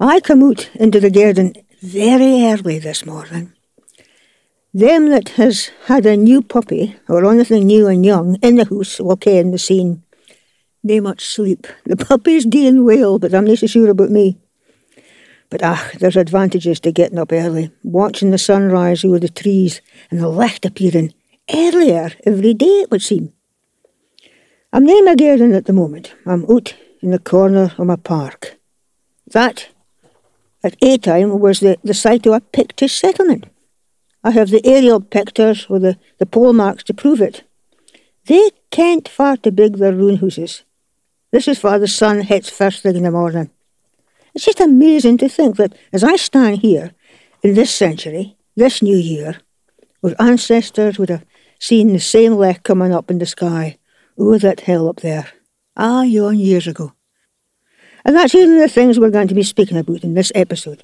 I come out into the garden very early this morning. Them that has had a new puppy or anything new and young in the house will ken the scene. Nae much sleep. The puppy's doing well, but I'm not so sure about me. But ah, there's advantages to getting up early, watching the sunrise over the trees and the licht appearing earlier every day, it would seem. I'm nae my garden at the moment. I'm out in the corner of my park. That, at a time, was the, the site of a Pictish settlement. I have the aerial pictures with the, the pole marks to prove it. They can't far to big their ruin houses. This is why the sun hits first thing in the morning. It's just amazing to think that as I stand here in this century, this new year, our ancestors would have seen the same licht coming up in the sky over that hill up there, ah, yon years ago. And that's even the things we're going to be speaking about in this episode.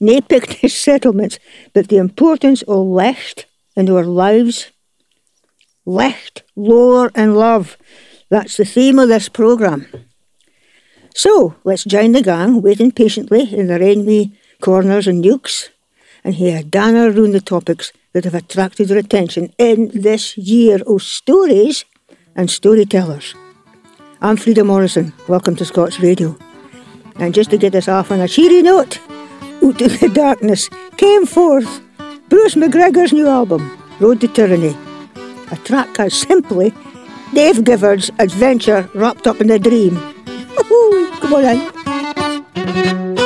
Nae Pictish settlements, but the importance of licht in our lives. Licht, lore and love. That's the theme of this programme. So let's join the gang, waiting patiently in the rainy corners and nooks, and hear Dana round the topics that have attracted their attention in this year of stories and storytellers. I'm Frieda Morrison. Welcome to Scots Radio. And just to get us off on a cheery note, out of the darkness came forth Bruce McGregor's new album, Road to Tyranny. A track as simply Dave Gifford's adventure wrapped up in a dream. Come on then.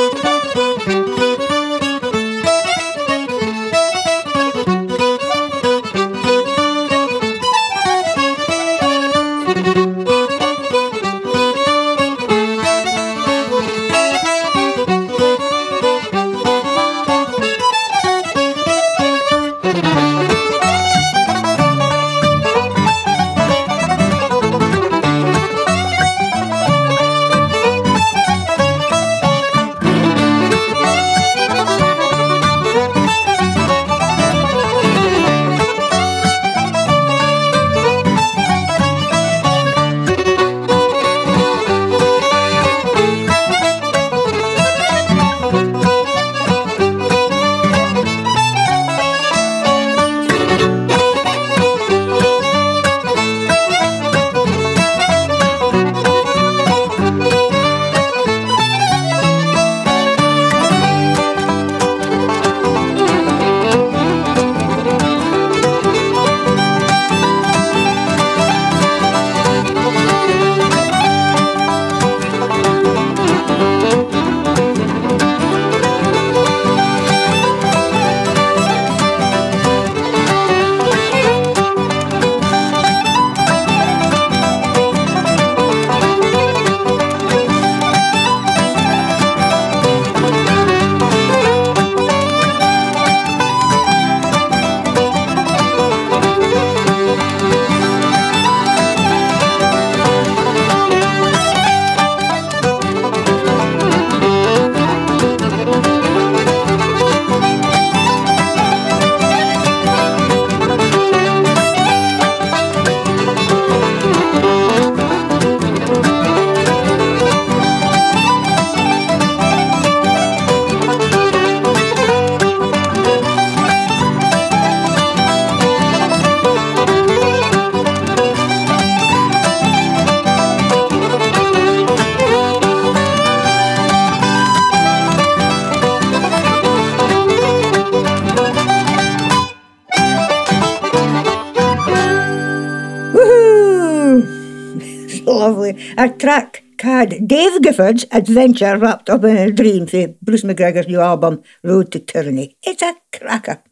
Lovely. A track called Dave Gifford's Adventure Wrapped Up in a Dream for Bruce McGregor's new album, Road to Tyranny. It's a cracker.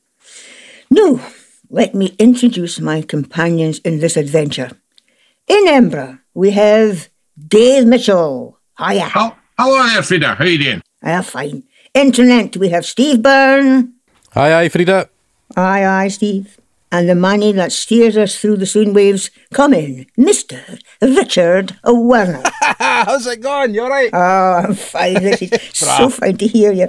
Now, let me introduce my companions in this adventure. In Embra, we have Dave Mitchell. Hiya. How, are you, Frieda. How are you doing? Ah, fine. Internet, we have Steve Byrne. Aye, aye, Frieda. Aye, aye, Steve. And the money that steers us through the soon waves, come in, Mr. Richard Werner. How's it going? You alright? Oh, I'm fine. This is so fine to hear you.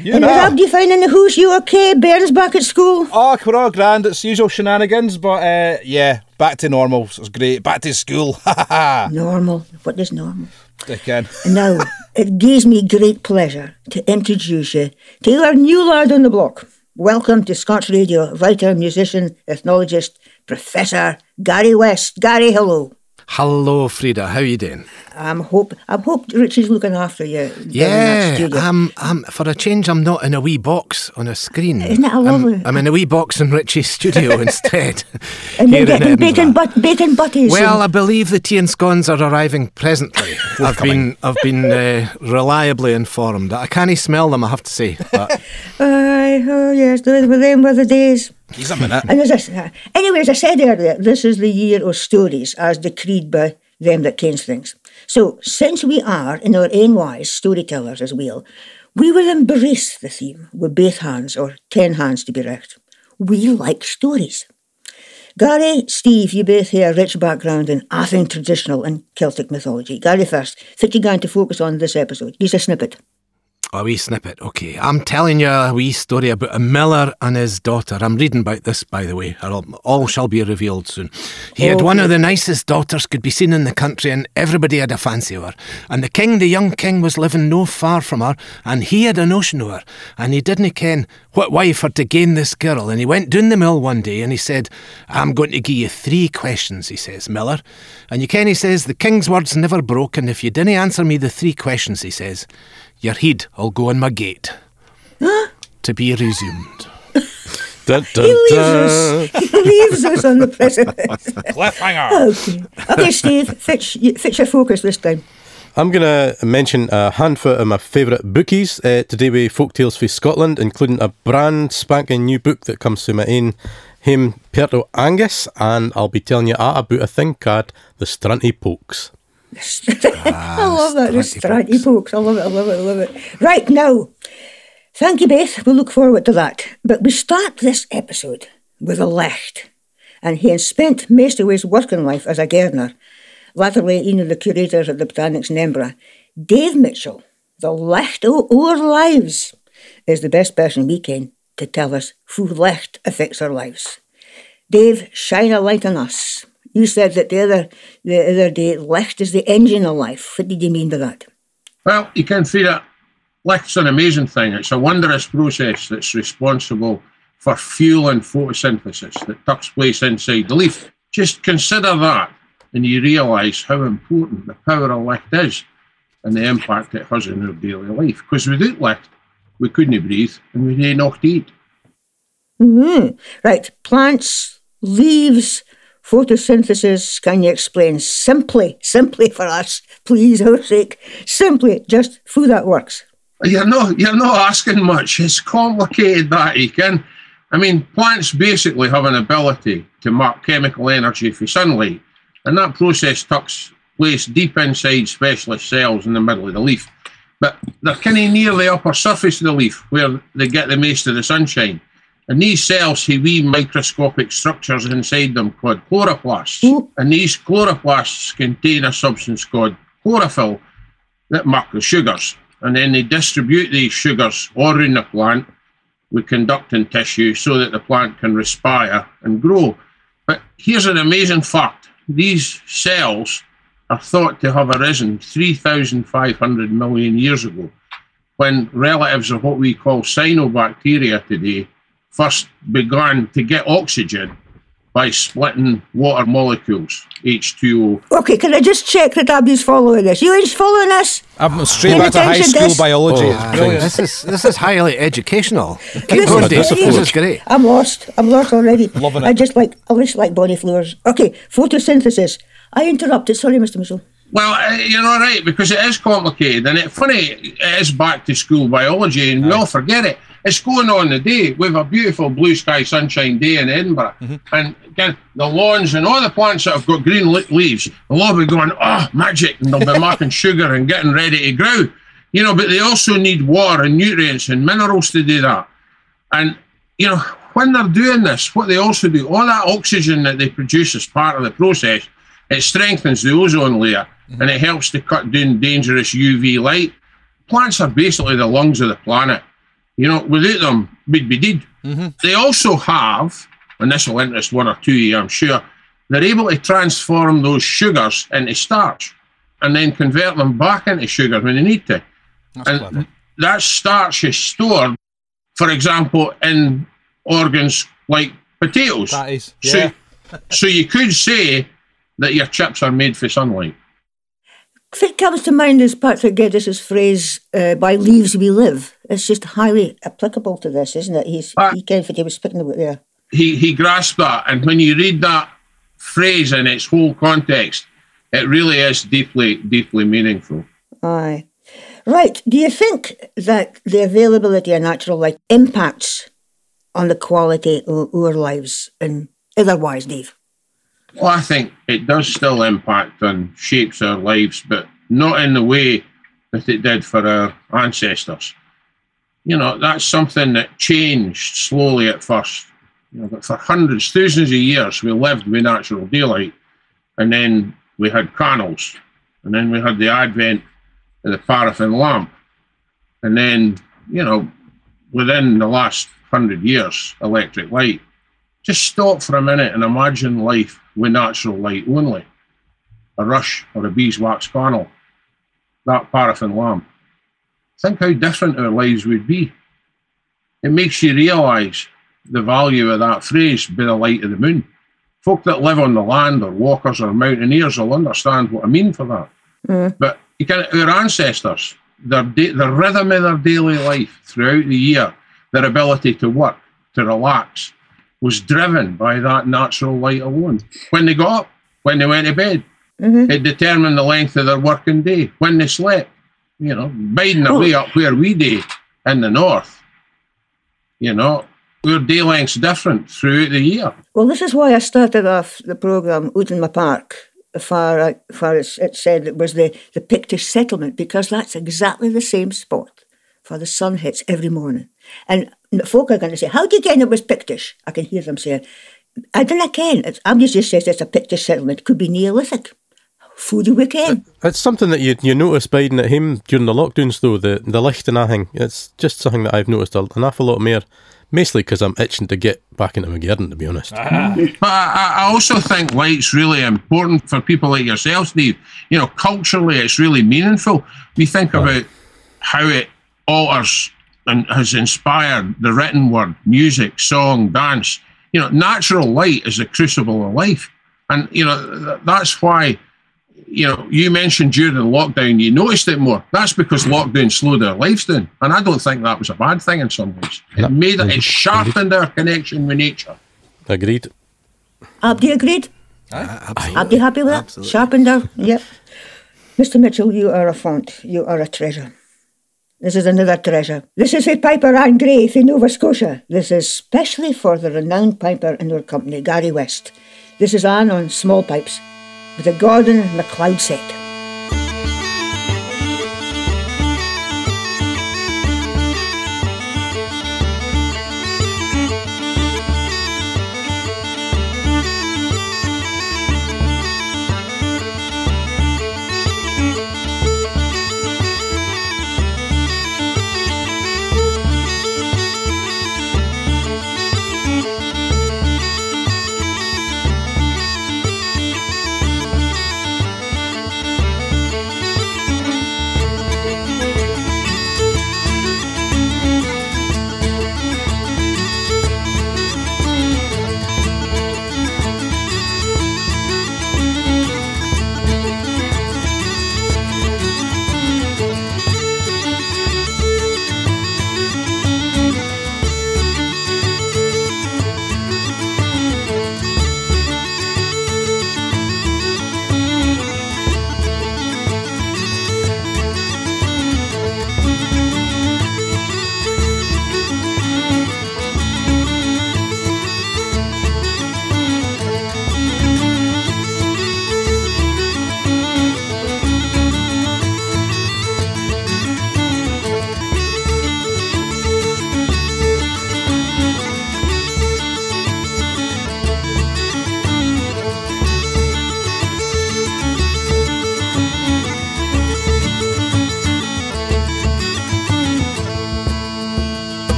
You and know. Rob, do you find in the you okay? Bairn's back at school? Oh, we're all grand. It's usual shenanigans, but uh, yeah, Back to normal. It's great. Back to school. Normal. What is normal? Again. Now, it gives me great pleasure to introduce you to our new lad on the block. Welcome to Scots Radio, writer, musician, ethnologist, Professor Gary West. Gary, hello. Hello, Frieda. How are you doing? I'm hope I hope Richie's looking after you. down in that Yeah, studio. I'm, I'm. For a change, I'm not in a wee box on a screen. Isn't that I'm- lovely? I'm, in a wee box in Richie's studio instead. and here then in getting bacon, but, bacon butties. Well, I believe the tea and scones are arriving presently. I've been, I've been uh, reliably informed. I can't smell them, I have to say. But Aye, oh yes, those were them were the days. He's a minute. And as I, anyway, as I said earlier, this is the year of stories, as decreed by them that kens things. So, since we are, in our own wise, storytellers as well, we will embrace the theme with both hands, or ten hands to be right. We like stories. Gary, Steve, you both have a rich background in Athen traditional and Celtic mythology. Gary first, think you're going to focus on this episode. Here's a snippet. A wee snippet, okay. I'm telling you a wee story about a miller and his daughter. I'm reading about this, by the way. All, all shall be revealed soon. He had one of the nicest daughters could be seen in the country, and everybody had a fancy of her. And the king, the young king, was living no far from her, and he had a notion of her. And he didn't ken what way for to gain this girl. And he went down the mill one day, and he said, I'm going to give you three questions, he says, Miller. And you ken, he says, the king's words never broke, and if you didn't answer me the three questions, he says, your head I'll go on my gate. to be resumed. Dun, He dun, leaves dun. us, he leaves us on the precipice. Cliffhanger. Okay. Okay, Steve, fix, fix your focus this time. I'm going to mention a handful of my favourite bookies uh, today with Folktales for Scotland, including a brand spanking new book that comes to my own him, Perto Angus, and I'll be telling you all about a thing called the Strunty Pokes. I love that, the Stranty pokes. I love it, I love it, I love it. Right, now, thank you, Beth. We'll look forward to that. But we start this episode with a lecht. And he has spent most of his working life as a gardener, latterly one of the curators at the Botanics in Edinburgh. Dave Mitchell, the lecht o' our lives, is the best person we can to tell us who lecht affects our lives. Dave, shine a light on us. You said that the other the other day, licht is the engine of life. What did you mean by that? Well, you can feel it. Licht's an amazing thing. It's a wondrous process that's responsible for fuel and photosynthesis that takes place inside the leaf. Just consider that and you realise how important the power of licht is and the impact it has in our daily life. Because without licht, we couldn't breathe and we ain't not eat. hmm Right, plants, leaves, photosynthesis. Can you explain simply, simply for us, please, our sake, simply just who that works? You're not you're not asking much. It's complicated that you can. I mean, plants basically have an ability to mark chemical energy for sunlight, and that process takes place deep inside specialist cells in the middle of the leaf. But they're kind of near the upper surface of the leaf where they get the most of the sunshine. And these cells have wee microscopic structures inside them called chloroplasts. Ooh. And these chloroplasts contain a substance called chlorophyll that mark the sugars. And then they distribute these sugars all around the plant with conducting tissue so that the plant can respire and grow. But here's an amazing fact these cells are thought to have arisen 3,500 million years ago when relatives of what we call cyanobacteria today first began to get oxygen by splitting water molecules, H2O. Okay, can I just check that Abby's following this? You ain't following us? I'm straight Pay back to high attention school this. biology. Oh, This is this is highly educational. Keep This going, is great. This is great. I'm lost. I'm lost already. Loving it. I just like I just like Bonnie Flowers. Okay, photosynthesis. I interrupted. Sorry, Mr. Mitchell. Well, uh, you're all right because it is complicated, and it's funny it is back to school biology, and we all forget it. It's going on today. We have a beautiful blue sky sunshine day in Edinburgh, mm-hmm. and again, the lawns and all the plants that have got green le- leaves, they'll all be going, oh, magic, and they'll be marking sugar and getting ready to grow. You know, but they also need water and nutrients and minerals to do that. And you know, when they're doing this, what they also do, all that oxygen that they produce as part of the process, it strengthens the ozone layer mm-hmm. and it helps to cut down dangerous UV light. Plants are basically the lungs of the planet. You know, without them, we'd be dead. They also have, and this will interest one or two of you, I'm sure, they're able to transform those sugars into starch and then convert them back into sugar when they need to. That's and clever. that starch is stored, for example, in organs like potatoes. That is. So, so you could say that your chips are made for sunlight. What comes to mind is Patrick Geddes' phrase, uh, by leaves we live. It's just highly applicable to this, isn't it? He's, Ah. he of he was speaking about there. He he grasped that, and when you read that phrase in its whole context, it really is deeply, deeply meaningful. Aye. Right. Do you think that the availability of natural light impacts on the quality of our lives and otherwise, Dave? Well, I think it does still impact and shapes our lives, but not in the way that it did for our ancestors. You know, that's something that changed slowly at first. You know, but for hundreds, thousands of years, we lived with natural daylight, and then we had candles, and then we had the advent of the paraffin lamp, and then you know, within the last hundred years, electric light. Just stop for a minute and imagine life with natural light only. A rush or a beeswax panel, that paraffin lamp. Think how different our lives would be. It makes you realise the value of that phrase, by the light of the moon. Folk that live on the land or walkers or mountaineers will understand what I mean for that. Mm. But you can, our ancestors, their, da- the rhythm of their daily life throughout the year, their ability to work, to relax, was driven by that natural light alone. When they got up, when they went to bed, mm-hmm. it determined the length of their working day. When they slept, you know, biding Oh. away up where we do in the north, you know, our day length's different throughout the year. Well, this is why I started off the programme out in my park, far, far as it said it was the, the Pictish settlement, because that's exactly the same spot for the sun hits every morning. And folk are going to say, How do you get it was Pictish? I can hear them saying, I don't know, ken. It's, I'm just just says it's a Pictish settlement. It could be Neolithic. Food we weekend. It's something that you you notice biding at him during the lockdowns though the the licht and everything. It's just something that I've noticed an awful lot more. Mostly because I'm itching to get back into my garden, to be honest. But I, I also think light's really important for people like yourself, Steve. You know, culturally, it's really meaningful. We think about how it alters and has inspired the written word, music, song, dance. You know, natural light is the crucible of life. And, you know, th- that's why, you know, you mentioned during lockdown you noticed it more. That's because lockdown slowed our lives down. And I don't think that was a bad thing in some ways. It made it, it sharpened our connection with nature. Agreed. Abdi agreed? Abdi happy with that? Absolutely. Sharpened her? Yep. Mr. Mitchell, you are a font. You are a treasure. This is another treasure. This is a piper Anne Gray from Nova Scotia. This is specially for the renowned piper in our company, Gary West. This is Anne on small pipes with a Gordon MacLeod set.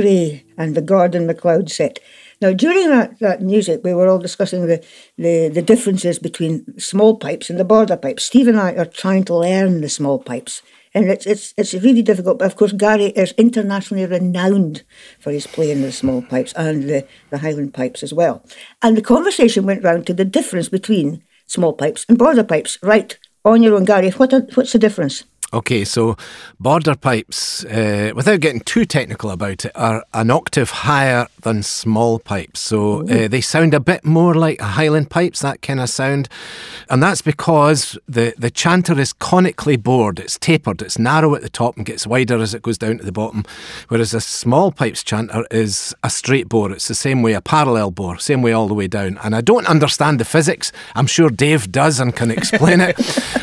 Gray and the Gordon MacLeod set. Now, during that, that music, we were all discussing the, the, the differences between small pipes and the border pipes. Steve and I are trying to learn the small pipes. And it's, it's, it's really difficult. But of course, Gary is internationally renowned for his playing the small pipes and the, the Highland pipes as well. And the conversation went round to the difference between small pipes and border pipes. Right, on your own, Gary, what are, what's the difference? Okay, so border pipes, uh, without getting too technical about it, are an octave higher than small pipes. So uh, they sound a bit more like Highland pipes, that kind of sound. And that's because the, the chanter is conically bored. It's tapered, it's narrow at the top and gets wider as it goes down to the bottom. Whereas a small pipes chanter is a straight bore. It's the same way, a parallel bore, same way all the way down. And I don't understand the physics. I'm sure Dave does and can explain it.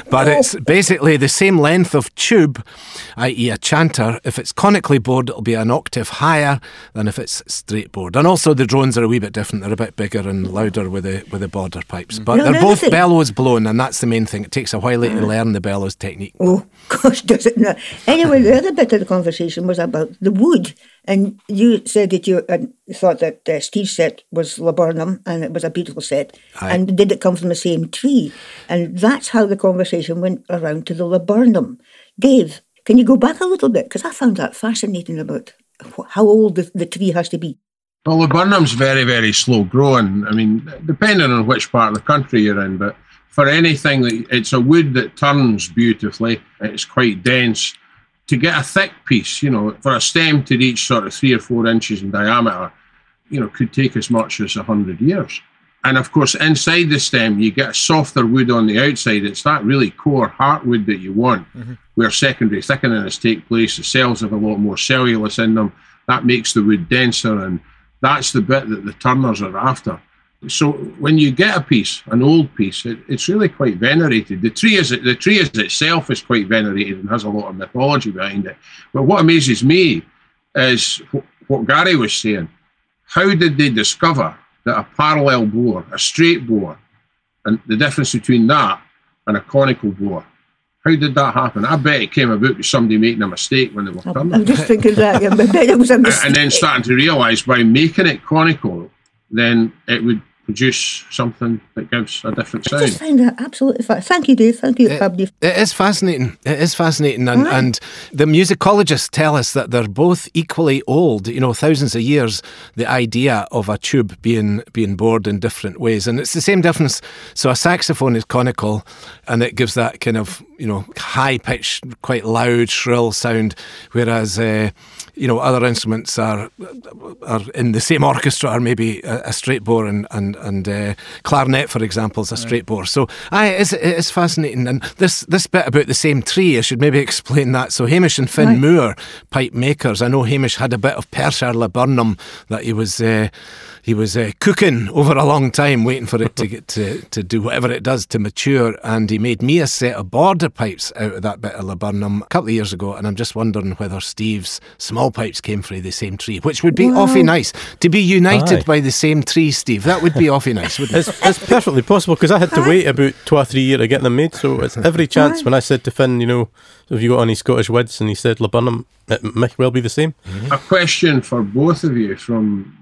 but it's basically the same length of tube, i.e., a chanter, if it's conically bored, it'll be an octave higher than if it's straight bored. And also, the drones are a wee bit different. They're a bit bigger and louder with the with the border pipes, mm-hmm. but No, they're no, both bellows blown, and that's the main thing. It takes a while to mm-hmm. learn the bellows technique. Oh, gosh, does it not? Anyway, the other bit of the conversation was about the wood. And you said that you uh, thought that uh, Steve's set was laburnum and it was a beautiful set. Aye. And did it come from the same tree? And that's how the conversation went around to the laburnum. Dave, can you go back a little bit? Because I found that fascinating about how old the, the tree has to be. Well, laburnum's very, very slow growing. I mean, depending on which part of the country you're in, but for anything, that it's a wood that turns beautifully. It's quite dense. To get a thick piece, you know, for a stem to reach sort of three or four inches in diameter, you know, could take as much as a hundred years. And of course, inside the stem, you get a softer wood on the outside. It's that really core heartwood that you want, mm-hmm. where secondary thickenings take place. The cells have a lot more cellulose in them. That makes the wood denser, and that's the bit that the turners are after. So when you get a piece, an old piece, it, it's really quite venerated. The tree is the tree is itself is quite venerated and has a lot of mythology behind it. But what amazes me is wh- what Gary was saying. How did they discover that a parallel bore, a straight bore, and the difference between that and a conical bore? How did that happen? I bet it came about with somebody making a mistake when they were turning I'm just thinking that. yeah, I bet it was a mistake. and then starting to realise by making it conical, then it would produce something that gives a different sound. I just sound. find that absolutely fa- Thank you, Dave. Thank you, Abdi. It is fascinating. It is fascinating. And, Right. and the musicologists tell us that they're both equally old, you know, thousands of years, the idea of a tube being being bored in different ways. And it's the same difference. So a saxophone is conical and it gives that kind of, you know, high pitched, quite loud, shrill sound, whereas, uh, you know, other instruments are are in the same orchestra or maybe a, a straight bore and and and uh, clarinet, for example, is a straight bore. So, aye, it is, it is fascinating. And this this bit about the same tree, I should maybe explain that. So, Hamish and Fin Right. Moore, pipe makers. I know Hamish had a bit of Perthshire laburnum that he was. Uh, he was uh, cooking over a long time, waiting for it to get to, to do whatever it does to mature. And he made me a set of border pipes out of that bit of laburnum a couple of years ago. And I'm just wondering whether Steve's small pipes came from the same tree, which would be Wow. awfully nice to be united Aye. by the same tree, Steve. That would be awfully nice, wouldn't it? It's, it's perfectly possible because I had to wait about two or three years to get them made. So it's every chance Aye. when I said to Fin, you know, have you got any Scottish woods? And he said laburnum, it might well be the same. A question for both of you from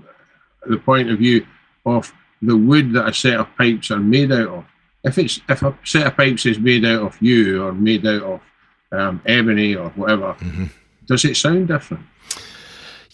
the point of view of the wood that a set of pipes are made out of. If it's if a set of pipes is made out of yew or made out of um, ebony or whatever, does it sound different?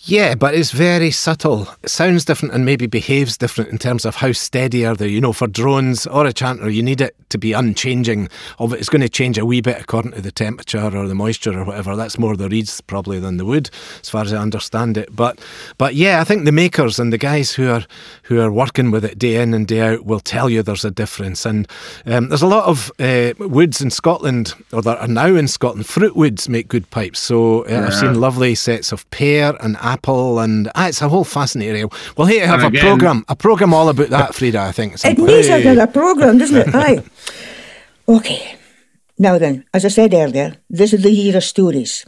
Yeah, but it's very subtle. It sounds different and maybe behaves different in terms of how steady are they. You know, for drones or a chanter, you need it to be unchanging. Of it's going to change a wee bit according to the temperature or the moisture or whatever. That's more the reeds probably than the wood, as far as I understand it. But, but yeah, I think the makers and the guys who are who are working with it day in and day out will tell you there's a difference. And um, there's a lot of uh, woods in Scotland, or that are now in Scotland. Fruit woods make good pipes. So uh, I've seen lovely sets of pear and apple, and ah, it's a whole fascinating area. We'll here to have And a program, a program all about that, Frieda. I think. at some It point. needs another programme, doesn't it? Aye. Okay. Now then, as I said earlier, this is the year of stories.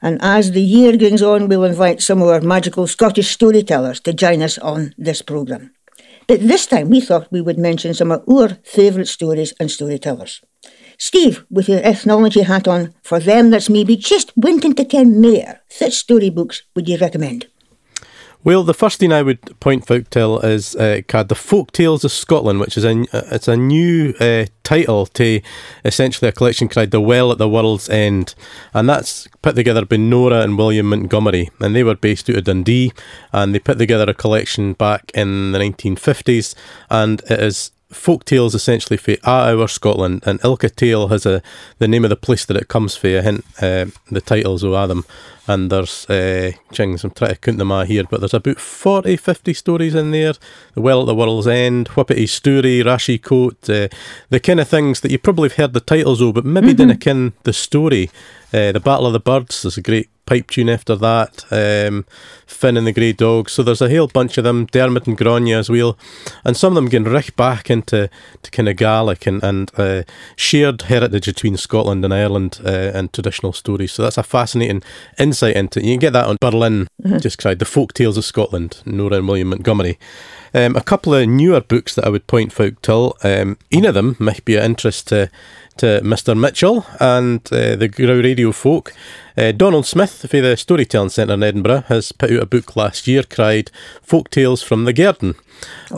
And as the year goes on, we'll invite some of our magical Scottish storytellers to join us on this programme. But this time we thought we would mention some of our favourite stories and storytellers. Steve, with your ethnology hat on, for them that's maybe just wanting to ken more, which storybooks would you recommend? Well, the first thing I would point out till is uh, called the Folk Tales of Scotland, which is a uh, it's a new uh, title to essentially a collection called The Well at the World's End, and that's put together by Norah and William Montgomerie, and they were based out of Dundee, and they put together a collection back in the 1950s, and it is folk tales essentially for our Scotland, and Ilka Tale has a the name of the place that it comes for. A hint, uh, the titles of them, and there's uh, chings. I'm trying to count them all here, but there's about 40, 50 stories in there. The Well at the World's End, Whippety Stourie, Rashie Coat, uh, the kind of things that you probably have heard the titles of, but maybe mm-hmm. didn't ken the story. Uh, the Battle of the Birds, there's a great pipe tune after that. Um, Finn and the Grey Dog. So there's a whole bunch of them. Dermot and Grania as well, and some of them getting right back into to kind of Gaelic and and uh, shared heritage between Scotland and Ireland uh, and traditional stories. So that's a fascinating insight into. it. You can get that on Berlin. Mm-hmm. Just cried the folk tales of Scotland. Norah and William Montgomerie. Um, a couple of newer books that I would point folk till. Um, one of them might be of interest to to Mr. Mitchell and uh, the Grow Radio folk. Uh, Donald Smith for the Storytelling Centre in Edinburgh has put out a book last year cried Folk Tales from the Garden.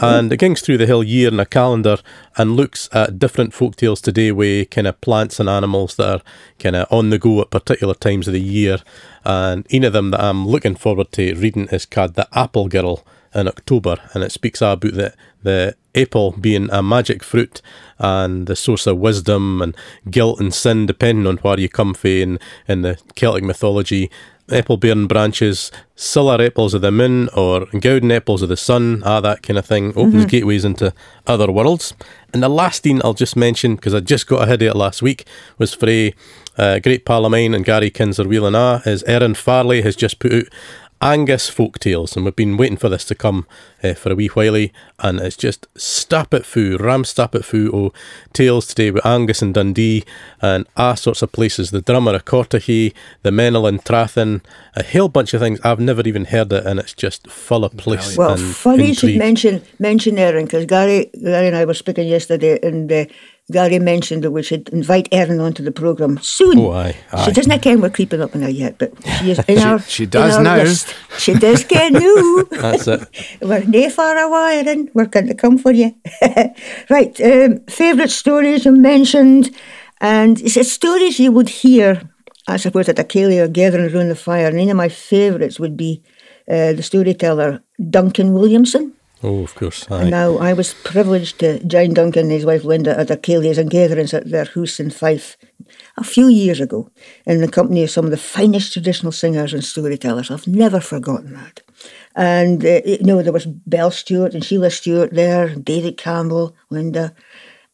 And it gangs through the whole year in a calendar and looks at different folk tales today with kind of plants and animals that are kind of on the go at particular times of the year. And one of them that I'm looking forward to reading is called The Apple Girl in October, and it speaks about the the apple being a magic fruit and the source of wisdom and guilt and sin, depending on where you come from in, in the Celtic mythology. Apple bearing branches, silver apples of the moon or golden apples of the sun, ah, that kind of thing, opens mm-hmm. gateways into other worlds. And the last thing I'll just mention, because I just got ahead of it last week, was for a uh, great pal of mine and Gary Kinzer Wheeling Ah, is Erin Farley has just put out Angus folk tales, and we've been waiting for this to come uh, for a wee while, and it's just stap it foo, ram stap it foo oh, tales today with Angus and Dundee and all sorts of places. The drummer of Cortachy, the Menel and Trathin, a whole bunch of things I've never even heard it, and it's just full of place. Well, funny you should mention mention Erin because Gary, Gary and I were speaking yesterday, and uh, Gary mentioned that we should invite Erin onto the programme soon. Oh, aye, aye. She doesn't ken we're creeping up on her yet, but she is in she, our She does in now. List. She does ken now. That's it. we're nae far away, Erin. We're going to come for you. right, um, favourite stories you mentioned, and it's a stories you would hear, I suppose, at a ceilidh or gathering around the fire. And one of my favourites would be uh, the storyteller Duncan Williamson. Oh, of course. Aye. Now, I was privileged to join Duncan and his wife Linda at ceilidhs and gatherings at their house in Fife a few years ago in the company of some of the finest traditional singers and storytellers. I've never forgotten that. And, uh, you know, there was Belle Stewart and Sheila Stewart there, David Campbell, Linda.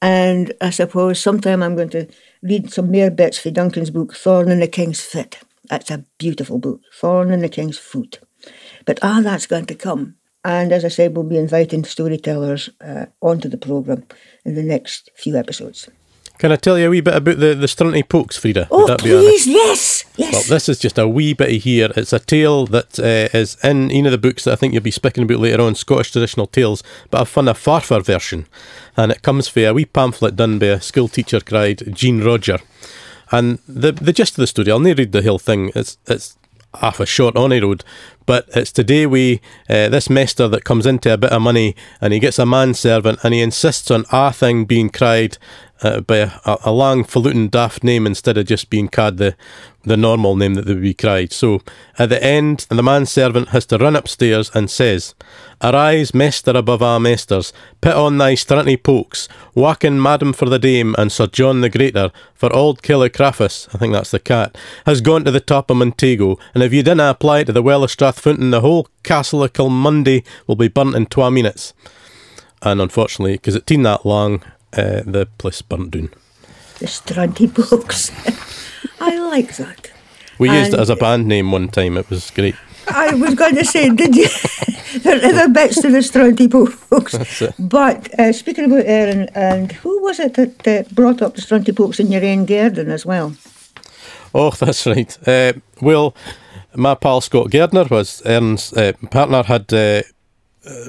And I suppose sometime I'm going to read some more bits for Duncan's book, Thorn in the King's Foot. That's a beautiful book, Thorn in the King's Foot. But ah, that's going to come. And as I said, we'll be inviting storytellers uh, onto the programme in the next few episodes. Can I tell you a wee bit about the, the Strunty Pokes, Frieda? Oh, please, yes, yes. Well, this is just a wee bit of here. It's a tale that uh, is in one of the books that I think you'll be speaking about later on, Scottish Traditional Tales, but I've found a Forfar version. And it comes from a wee pamphlet done by a school teacher cried Jean Roger. And the the gist of the story, I'll not read the whole thing. It's it's half a short on road, but it's today we uh, this master that comes into a bit of money and he gets a manservant and he insists on a thing being cried uh, by a, a long falutin daft name instead of just being called the the normal name that they would be cried. So at the end, the manservant has to run upstairs and says, Arise, master above our masters, put on thy strutty pokes, waken Madam for the Dame and Sir John the Greater, for old Killicraffus, I think that's the cat, has gone to the top of Montego, and if you dinna apply to the well of Strathfountain, the whole castle of Kilmundy will be burnt in twa minutes. And unfortunately, because it been that long, uh, the place burnt down. The Strunty Pokes. I like that. We and used it as a band name one time. It was great. I was going to say, did you? there are other bits to the Strunty Pokes. But uh, speaking about Erin, and who was it that uh, brought up the Strunty Pokes in your own garden as well? Oh, that's right. Uh, well, my pal Scott Gardner was Erin's uh, partner, had uh,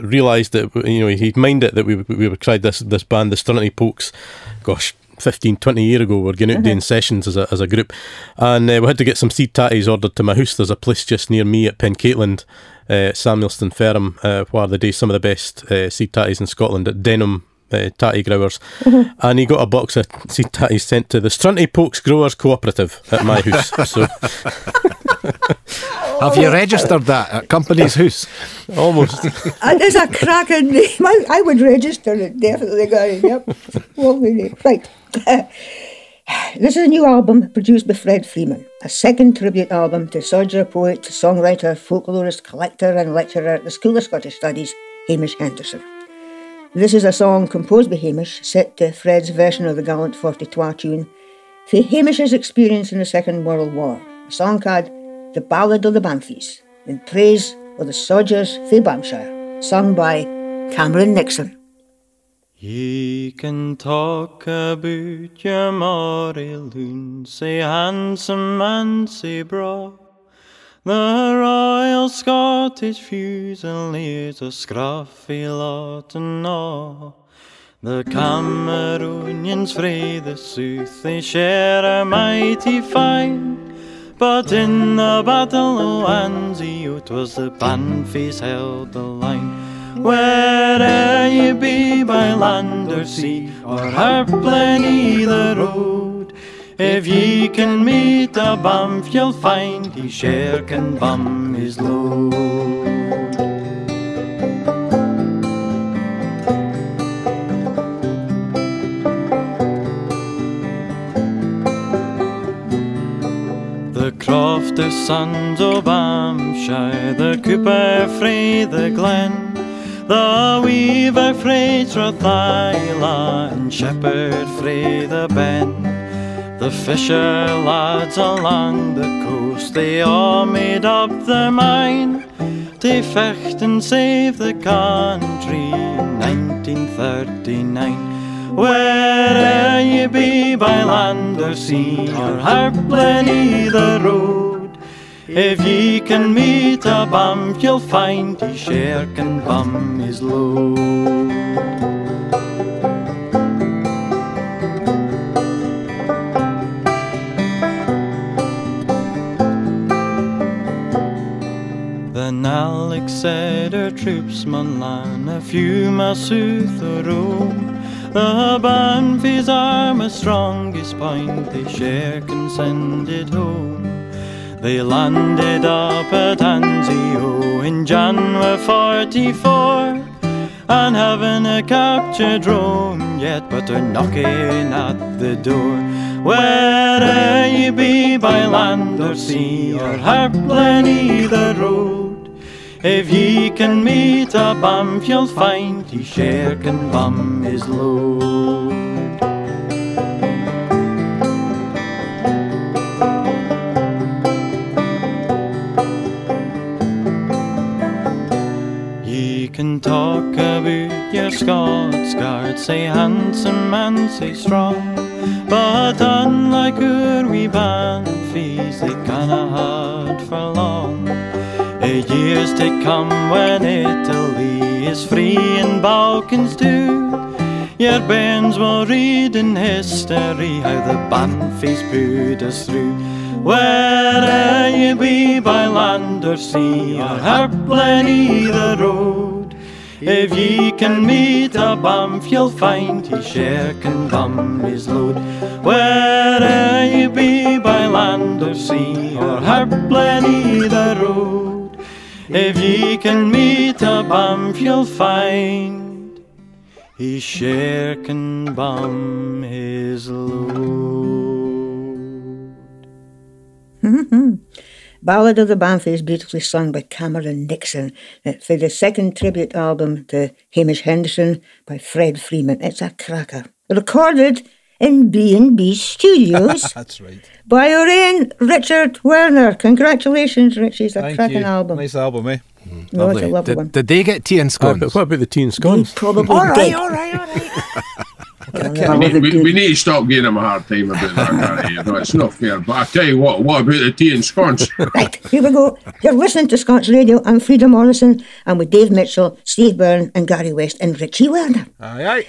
realised that you know he'd mind it that we we would tried this this band, the Strunty Pokes. Gosh, 15, 20 years ago, we are going out mm-hmm. doing sessions as a, as a group, and uh, we had to get some seed tatties ordered to my house. There's a place just near me at Pencaitland, uh, Samuelston Ferrum, uh, where they do some of the best uh, seed tatties in Scotland at Denham uh, Tatty Growers. And he got a box of seed tatties sent to the Strunty Pokes Growers Cooperative at my house. So Have you registered that at Companies House? almost. Uh, that is a cracking name. I, I would register it, definitely, Gary. Yep. Lovely name. Right. this is a new album produced by Fred Freeman, a second tribute album to soldier, poet, songwriter, folklorist, collector, and lecturer at the School of Scottish Studies, Hamish Henderson. This is a song composed by Hamish, set to Fred's version of the Gallant 42 tune, for Hamish's experience in the Second World War. A song called The Ballad of the Banffies, in praise of the soldiers for Banffshire, sung by Cameron Nixon. He can talk about your Moray loon, say handsome and say broad. The Royal Scottish Fusiliers a scruffy lot and all. The Cameronians frae the south, they share a mighty fight. But in the battle o' Anzio, 'twas the Banffies held the line. Where'er ye be by land or sea, or Harplen the road, if ye can meet a Banff, you'll find he share can bum his load. Croft, the sons of Hampshire, the Cooper, Frey, the Glen, the Weaver, Frey, Trathyla, and Shepherd, Frey, the Ben. The fisher lads along the coast, they all made up their mind to fecht and save the country in 1939. Where'er ye be by land or sea, or Harplen either road, if ye can meet a bump, you'll find he share can bum his load. Then Alex said her troops mun lan a few miles south of Rome. The Banffies are my strongest point, they share can send it home. They landed up at Anzio in January 44 and haven't a captured Rome yet, but they're knocking at the door. Where'er ye be by land or sea, or Harplen either road, if ye can meet a Banff, you'll find he can bum his load. Ye can talk about your Scots guard, say handsome and say strong. But unlike our wee Banffies, they canna hard for long. A years to come when Italy is free and Balkans too. Your bairns will read in history how the Banffies put us through. Where'er ye be by land or sea, or Harplen either road, if ye can meet a Banff, you'll find he share can bum his load. Where'er ye be by land or sea, or Harplen either road, if ye can meet a Banff, you'll find he share can bum his load. Ballad of the Banffies, beautifully sung by Cameron Nixon eh, for the second tribute album to Hamish Henderson by Fred Freeman. It's a cracker. Recorded in B&B Studios That's right. by our own Richard Werner. Congratulations, Richie. It's a Thank cracking you. album. Nice album, eh? No, it's a lovely did, one. did they get tea and Uh, scones? but what about the tea and They scones? probably All did. right, all right, all right. We need, we, we need to stop giving him a hard time about that. Gary, you know, it's not fair. But I tell you what, what about the tea and scones? Right, here we go. You're listening to Scots Radio. I'm Frieda Morrison, and with Dave Mitchell, Steve Byrne, and Gary West, and Richie Werner. aye, aye.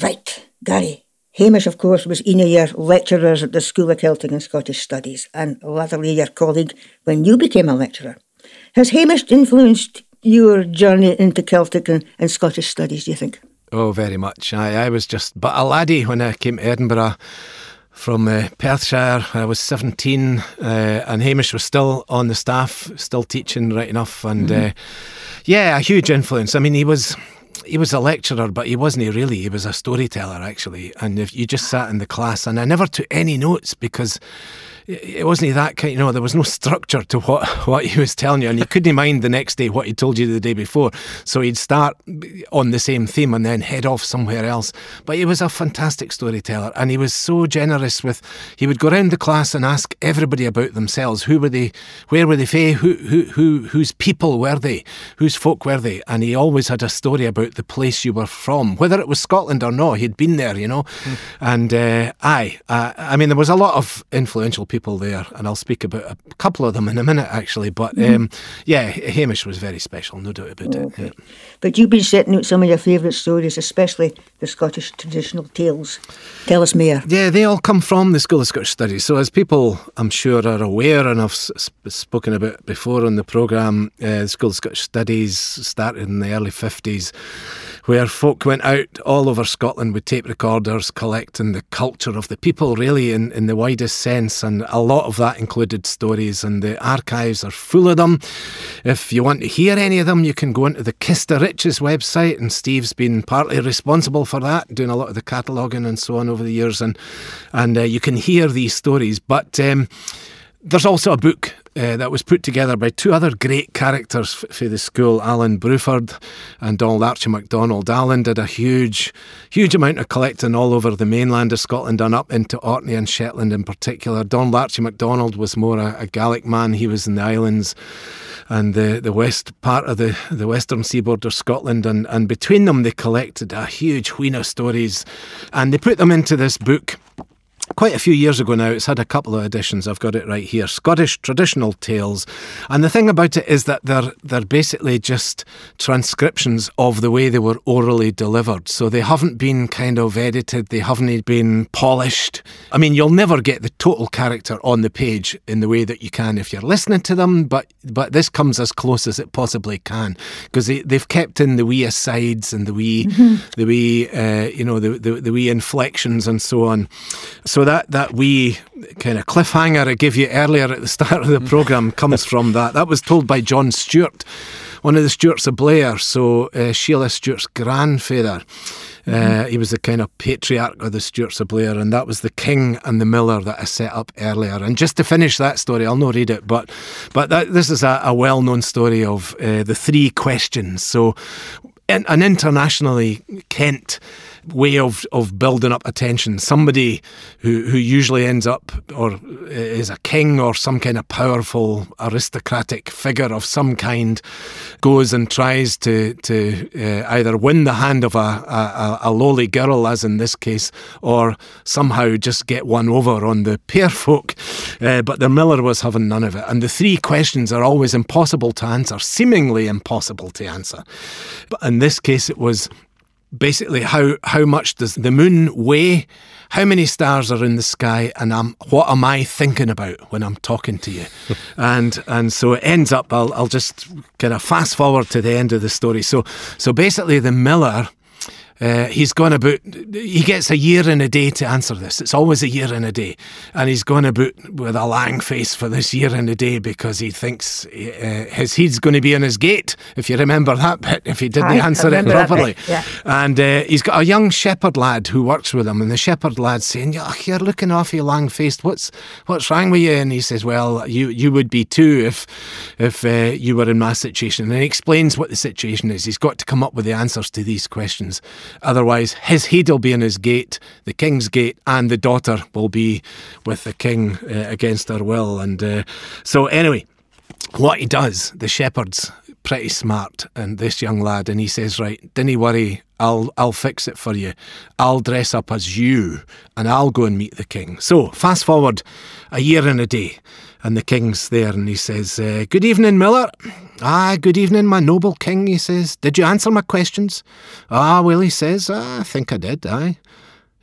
Right, Gary. Hamish, of course, was in your lecturers at the School of Celtic and Scottish Studies, and latterly your colleague when you became a lecturer. Has Hamish influenced your journey into Celtic and, and Scottish studies, do you think? Oh, very much. I, I was just but a laddie when I came to Edinburgh from uh, Perthshire. I was 17, uh, and Hamish was still on the staff, still teaching right enough. And uh, yeah, a huge influence. I mean, he was. He was a lecturer, but he wasn't really. He was a storyteller, actually. And if you just sat in the class, and I never took any notes because it wasn't that kind. You know, there was no structure to what what he was telling you, and you couldn't mind the next day what he told you the day before. So he'd start on the same theme and then head off somewhere else. But he was a fantastic storyteller, and he was so generous with. He would go around the class and ask everybody about themselves. Who were they? Where were they? Fae? Who who who whose people were they? Whose folk were they? And he always had a story about the place you were from, whether it was Scotland or not. He'd been there, you know. Mm. And uh, aye, uh, I mean, there was a lot of influential people people there, and I'll speak about a couple of them in a minute, actually. But mm. um, yeah, Hamish was very special, no doubt about okay. it. Yeah. But you've been setting out some of your favourite stories, especially the Scottish traditional tales. Tell us more. Yeah, they all come from the School of Scottish Studies. So, as people I'm sure are aware, and I've spoken about before on the programme, uh, the School of Scottish Studies started in the early 50s where folk went out all over Scotland with tape recorders collecting the culture of the people, really, in, in the widest sense. And a lot of that included stories, and the archives are full of them. If you want to hear any of them, you can go into the Kist o Riches website, and Steve's been partly responsible for that, doing a lot of the cataloguing and so on over the years. And, and uh, you can hear these stories. But um, there's also a book uh, that was put together by two other great characters for the school, Alan Bruford and Donald Archie MacDonald. Alan did a huge, huge amount of collecting all over the mainland of Scotland and up into Orkney and Shetland in particular. Donald Archie MacDonald was more a, a Gaelic man. He was in the islands and the, the west part of the, the western seaboard of Scotland. And, and between them, they collected a huge wheen of stories and they put them into this book quite a few years ago now. It's had a couple of editions. I've got it right here. Scottish traditional tales, and the thing about it is that they're they're basically just transcriptions of the way they were orally delivered. So they haven't been kind of edited. They haven't been polished. I mean, you'll never get the total character on the page in the way that you can if you're listening to them. But but this comes as close as it possibly can because they they've kept in the wee asides and the wee mm-hmm. the wee uh, you know the, the the wee inflections and so on. So that that wee kind of cliffhanger I gave you earlier at the start of the program comes from that. That was told by John Stewart, one of the Stewarts of Blair. So uh, Sheila Stewart's grandfather. Uh, he was the kind of patriarch of the Stewarts of Blair, and that was the king and the miller that I set up earlier. And just to finish that story, I'll not read it, but but that, this is a, a well-known story of uh, the three questions. So, in, an internationally Kent way of, of building up attention. Somebody who, who usually ends up or is a king or some kind of powerful aristocratic figure of some kind goes and tries to to uh, either win the hand of a, a, a, lowly girl, as in this case, or somehow just get one over on the pair folk. Uh, but the miller was having none of it. And the three questions are always impossible to answer, seemingly impossible to answer. But in this case, it was basically how how much does the moon weigh? How many stars are in the sky? And um, what am I thinking about when I'm talking to you? And and so it ends up I'll, I'll just kind of fast forward to the end of the story. So so basically the miller uh, he's gone about, he gets a year and a day to answer this. It's always a year and a day. And he's gone about with a lang face for this year and a day because he thinks uh, his head's going to be on his gate, if you remember that bit, if he didn't I answer it properly. Yeah. And uh, he's got a young shepherd lad who works with him. And the shepherd lad's saying, You're looking awfully lang faced. What's, what's wrong with you? And he says, Well, you, you would be too if, if uh, you were in my situation. And he explains what the situation is. He's got to come up with the answers to these questions. Otherwise, his head will be in his gate, the king's gate, and the daughter will be with the king uh, against her will. And uh, so, anyway, what he does, the shepherd's pretty smart, and this young lad, and he says, "Right, dinny worry, I'll I'll fix it for you. I'll dress up as you, and I'll go and meet the king." So, fast forward a year and a day, and the king's there, and he says, uh, "Good evening, Miller." Ah, good evening, my noble king, he says. Did you answer my questions? Ah, well, he says, ah, I think I did, aye.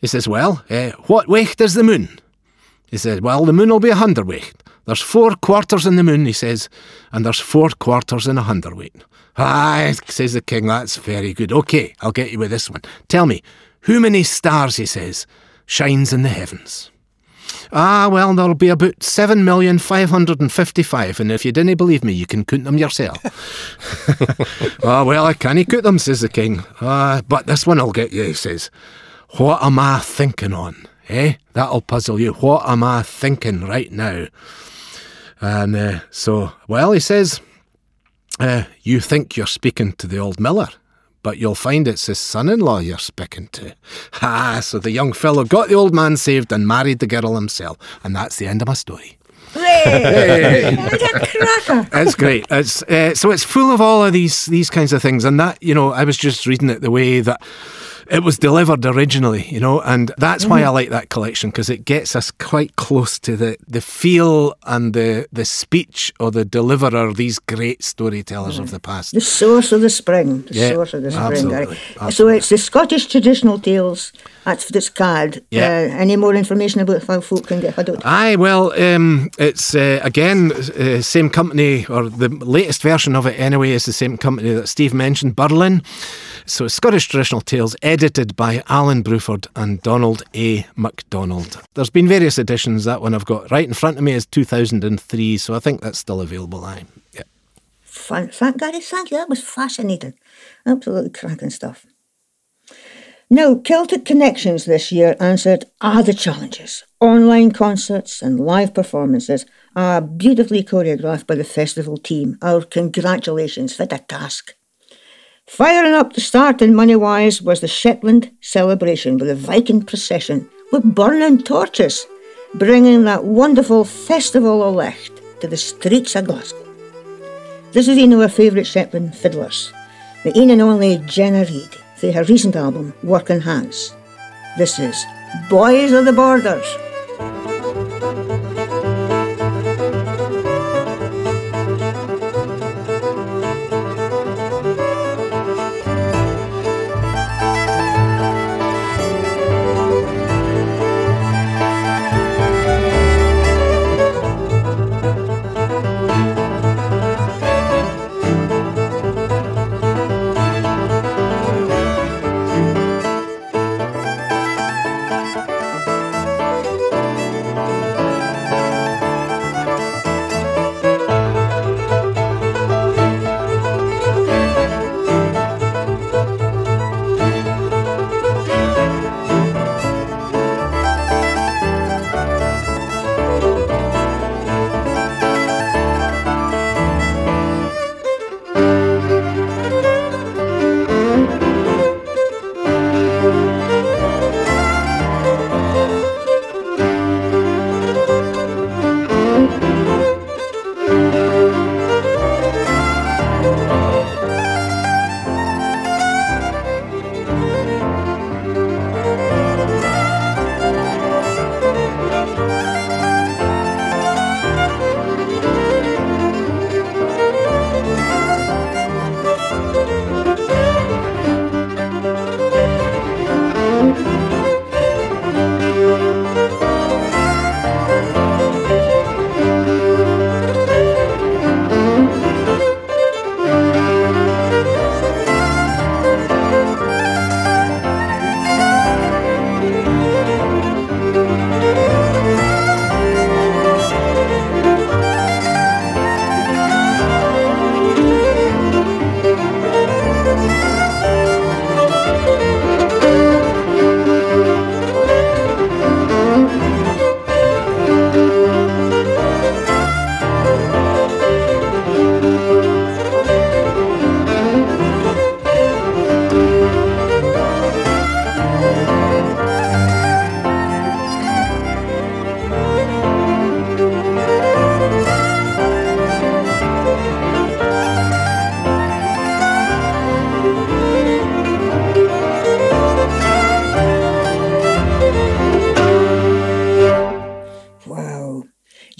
He says, Well, uh, what weight is the moon? He says, Well, the moon will be a hundred weight. There's four quarters in the moon, he says, and there's four quarters in a hundredweight. Aye, says the king, that's very good. Okay, I'll get you with this one. Tell me, how many stars, he says, shines in the heavens? Ah, well, there'll be about 7,555, and if you didn't believe me, you can count them yourself. ah, well, I can't count them, says the king. Ah, but this one will get you, he says. What am I thinking on? Eh? That'll puzzle you. What am I thinking right now? And uh, so, well, he says, uh, You think you're speaking to the old miller, but you'll find it's his son in law you're speaking to. Ha! so the young fellow got the old man saved and married the girl himself. And that's the end of my story. Hey! What a cracker! It's great. It's uh, so it's full of all of these these kinds of things, and that you know, I was just reading it the way that it was delivered originally, you know, and that's why I mm-hmm. like that collection because it gets us quite close to the, the feel and the the speech of the deliverer, these great storytellers of mm. the past. The source of the spring. The Yeah, source of the spring. Eh? absolutely, Gary. So it's the Scottish traditional tales. That's what it's called. Yeah. Uh, any more information about how folk can get hold of it? Aye, well, um, it's uh, again uh, same company, or the latest version of it anyway, is the same company that Steve mentioned, Birlinn. So it's Scottish Traditional Tales, edited by Alan Bruford and Donald A. MacDonald. There's been various editions. That one I've got right in front of me is 2003, so I think that's still available. Aye, yeah. Fun, thank Gary, thank you. That was fascinating. Absolutely cracking stuff. Now, Celtic Connections this year answered Are the challenges? Online concerts and live performances are beautifully choreographed by the festival team. Our congratulations for the task. Firing up the start in money wise was the Shetland celebration with a Viking procession with burning torches, bringing that wonderful Festival of Licht to the streets of Glasgow. This is one of our favourite Shetland fiddlers, the one and only Jenna Reid, her recent album, Working Hands. This is Boys of the Borders.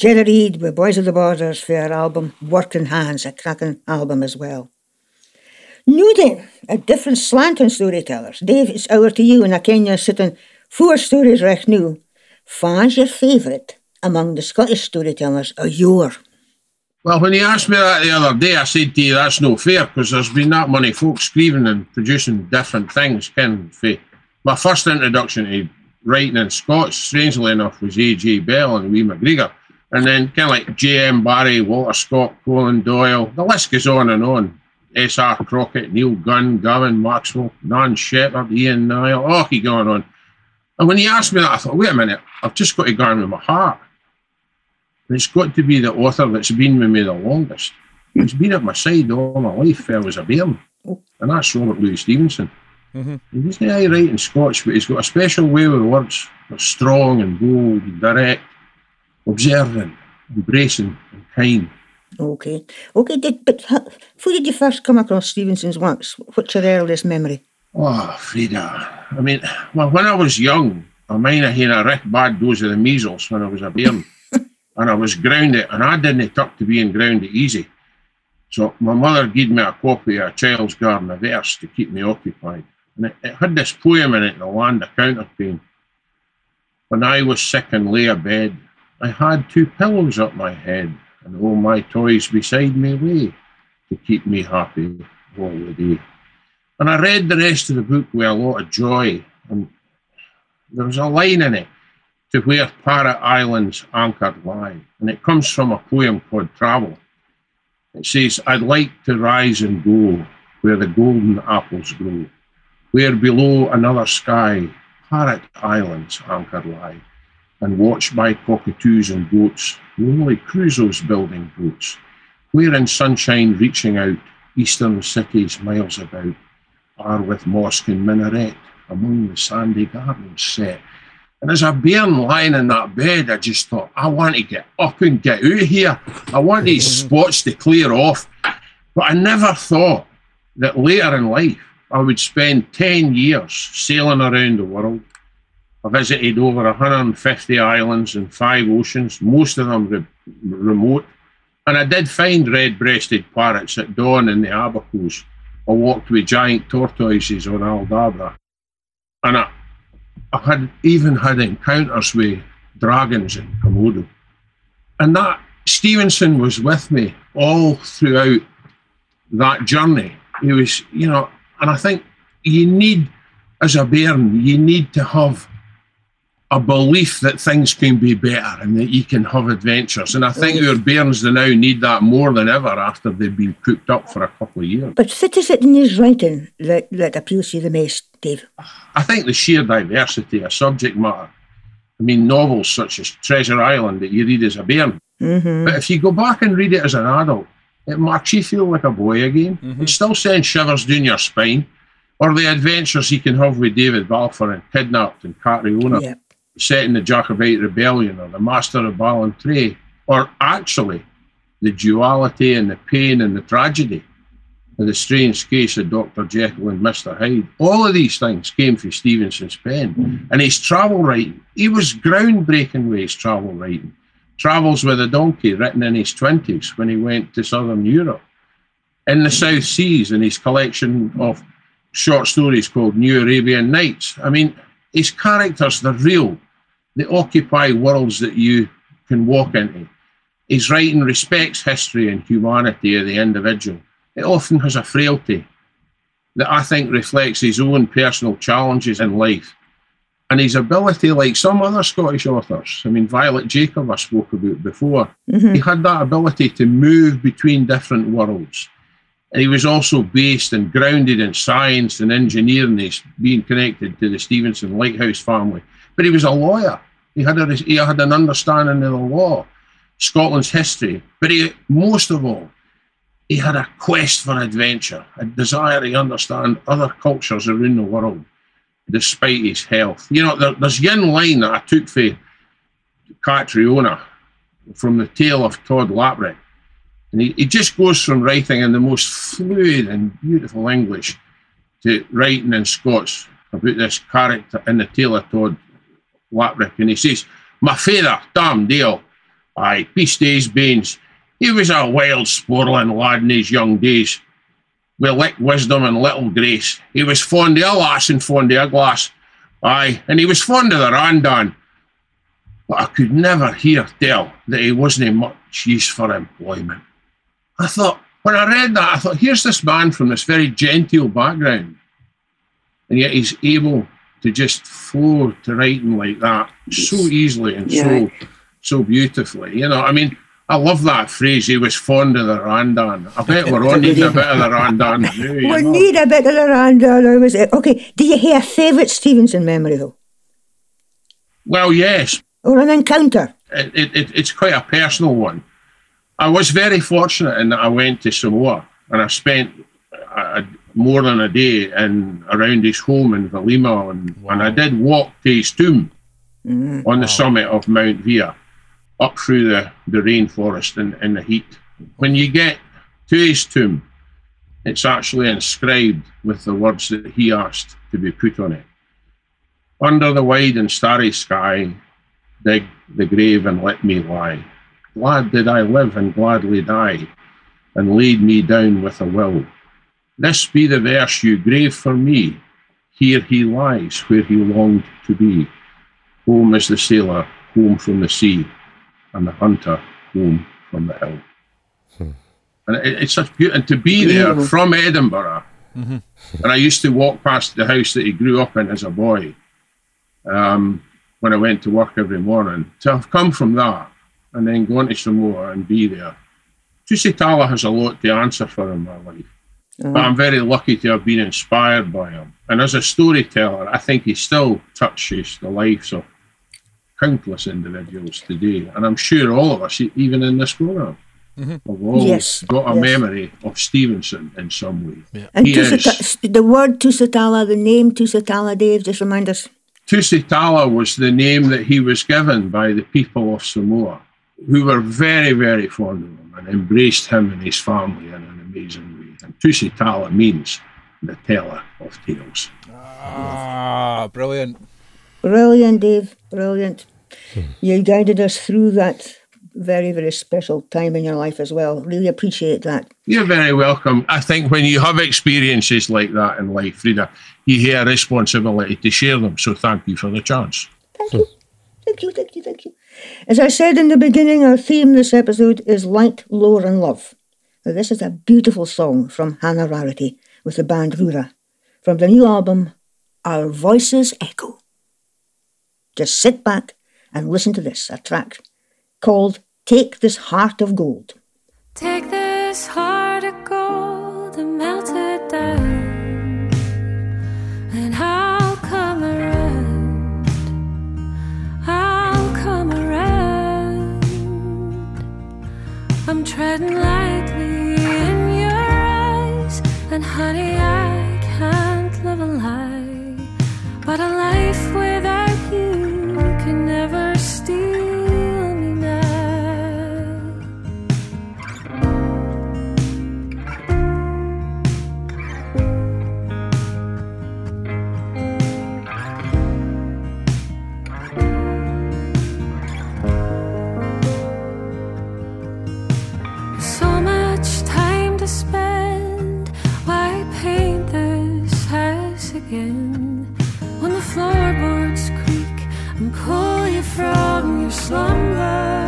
Jenna Reid with Boys of the Borders for her album Working Hands, a cracking album as well. New then, a different slant on storytellers. Dave, it's over to you, and I ken you're sitting four stories right now. Fan's your favourite, among the Scottish storytellers are your? Well, when you asked me that the other day, I said to you that's no fair because there's been that many folks screaming and producing different things. Ken, my first introduction to writing in Scots, strangely enough, was J.J. Bell and Wee McGregor. And then kind of like J.M. Barrie, Walter Scott, Conan Doyle, the list goes on and on. S.R. Crockett, Neil Gunn, Gavin Maxwell, Nan Shepherd, Ian Niall, oh, keep going on. And when he asked me that, I thought, wait a minute, I've just got to go on with my heart. And it's got to be the author that's been with me the longest. He's been at my side all my life. I was a bairn. And that's Robert Louis Stevenson. Mm-hmm. He's not writing Scotch, but he's got a special way with words. That's strong and bold and direct, observant, embracing and kind. Okay. Okay, did, but who did you first come across Stevenson's works? What's your earliest memory? Oh, Frieda. I mean, well, when I was young, I mean, I had a real bad dose of the measles when I was a bairn. and I was grounded, and I didn't talk to being grounded easy. So my mother gave me a copy of a Child's Garden of Verse to keep me occupied. And it, it had this poem in it, The Land of Counterpane. When I was sick and lay abed, I had two pillows up my head and all my toys beside me lay to keep me happy all the day. And I read the rest of the book with a lot of joy, and there was a line in it to where Parrot Islands anchored lie, and it comes from a poem called Travel. It says, I'd like to rise and go where the golden apples grow, where below another sky Parrot Islands anchored lie and watched by cockatoos and goats, lonely Crusoes building boats, where in sunshine reaching out, eastern cities miles about, are with mosque and minaret among the sandy gardens set. And as a bairn lying in that bed, I just thought, I want to get up and get out of here. I want these spots to clear off. But I never thought that later in life I would spend 10 years sailing around the world, I visited over 150 islands and five oceans, most of them re- remote. And I did find red breasted parrots at dawn in the Abacos. I walked with giant tortoises on Aldabra. And I, I had even had encounters with dragons in Komodo. And that Stevenson was with me all throughout that journey. He was, you know, and I think you need, as a bairn, you need to have a belief that things can be better and that you can have adventures. And I think our bairns now need that more than ever after they've been cooped up for a couple of years. But what is it in his writing that, that appeals to you the most, Dave? I think the sheer diversity of subject matter. I mean, novels such as Treasure Island that you read as a bairn. Mm-hmm. But if you go back and read it as an adult, it makes you feel like a boy again. Mm-hmm. It still sends shivers down your spine. Or the adventures he can have with David Balfour and Kidnapped and Catriona. Yep set in the Jacobite Rebellion or the Master of Ballantrae, or actually the duality and the pain and the tragedy of the strange case of Dr. Jekyll and Mr. Hyde. All of these things came from Stevenson's pen. And his travel writing, he was groundbreaking with his travel writing. Travels with a Donkey, written in his 20s when he went to Southern Europe. In the South Seas, in his collection of short stories called New Arabian Nights. I mean, his characters, they're real. They occupy worlds that you can walk into. His writing respects history and humanity of the individual. It often has a frailty that I think reflects his own personal challenges in life and his ability, like some other Scottish authors. I mean, Violet Jacob, I spoke about before, mm-hmm. he had that ability to move between different worlds. He was also based and grounded in science and engineering, he's being connected to the Stevenson Lighthouse family. But he was a lawyer. He had, a, he had an understanding of the law, Scotland's history. But he, most of all, he had a quest for adventure, a desire to understand other cultures around the world, despite his health. You know, there, there's one line that I took for Catriona from the tale of Tod Lapraik. And he, he just goes from writing in the most fluid and beautiful English to writing in Scots about this character in the tale of Tod Lapraik. And he says, My father, Tam Dale, aye, peace days banes. He was a wild, sporling lad in his young days, with lick wisdom and little grace. He was fond of a lass and fond of a glass. Aye, and he was fond of the randan. but I could never hear tell that he wasn't much use for employment. I thought, when I read that, I thought, here's this man from this very genteel background, and yet he's able to just flow to writing like that so easily and Yeah. so so beautifully. You know, I mean, I love that phrase. He was fond of the randan. I bet we're on needing a bit of the randan now. We know. need a bit of the rundown. Was it? Okay, do you have a favourite Stevenson memory though? Well, yes, Or an encounter? it, it, it, it's quite a personal one. I was very fortunate in that I went to Samoa and I spent uh more than a day in around his home in Vailima, and, and I did walk to his tomb on the summit of Mount Vaea, up through the, the rainforest in, in the heat. When you get to his tomb, it's actually inscribed with the words that he asked to be put on it. Under the wide and starry sky, dig the grave and let me lie. Glad did I live and gladly die, and laid me down with a will. This be the verse you grave for me. Here he lies where he longed to be. Home is the sailor, home from the sea, and the hunter, home from the hill. And it, it's such beauty. And to be there from Edinburgh, and I used to walk past the house that he grew up in as a boy um, when I went to work every morning. To have come from that and then gone to Samoa and be there. Tusitala has a lot to answer for in my life. But uh-huh. I'm very lucky to have been inspired by him. And as a storyteller, I think he still touches the lives of countless individuals today. And I'm sure all of us, e- even in this program, mm-hmm. have all Yes, got a yes. memory of Stevenson in some way. And He Tusita- the word Tusitala, the name Tusitala, Dave, just remind us. Tusitala was the name that he was given by the people of Samoa, who were very, very fond of him and embraced him and his family in an amazing way. And Tusitala means the teller of tales. Ah, brilliant. Brilliant, Dave. Brilliant. You guided us through that very, very special time in your life as well. Really appreciate that. You're very welcome. I think when you have experiences like that in life, Frieda, you have a responsibility to share them. So thank you for the chance. Thank you. Thank you, thank you, thank you. As I said in the beginning, our theme this episode is Light, Lore and Love. Now, this is a beautiful song from Hannah Rarity with the band Rura from the new album Our Voices Echo. Just sit back and listen to this, a track called Take This Heart of Gold. Take this heart of gold treading lightly in your eyes, and honey, I can't live a lie. But a life again? When the floorboards creak and pull you from your slumber,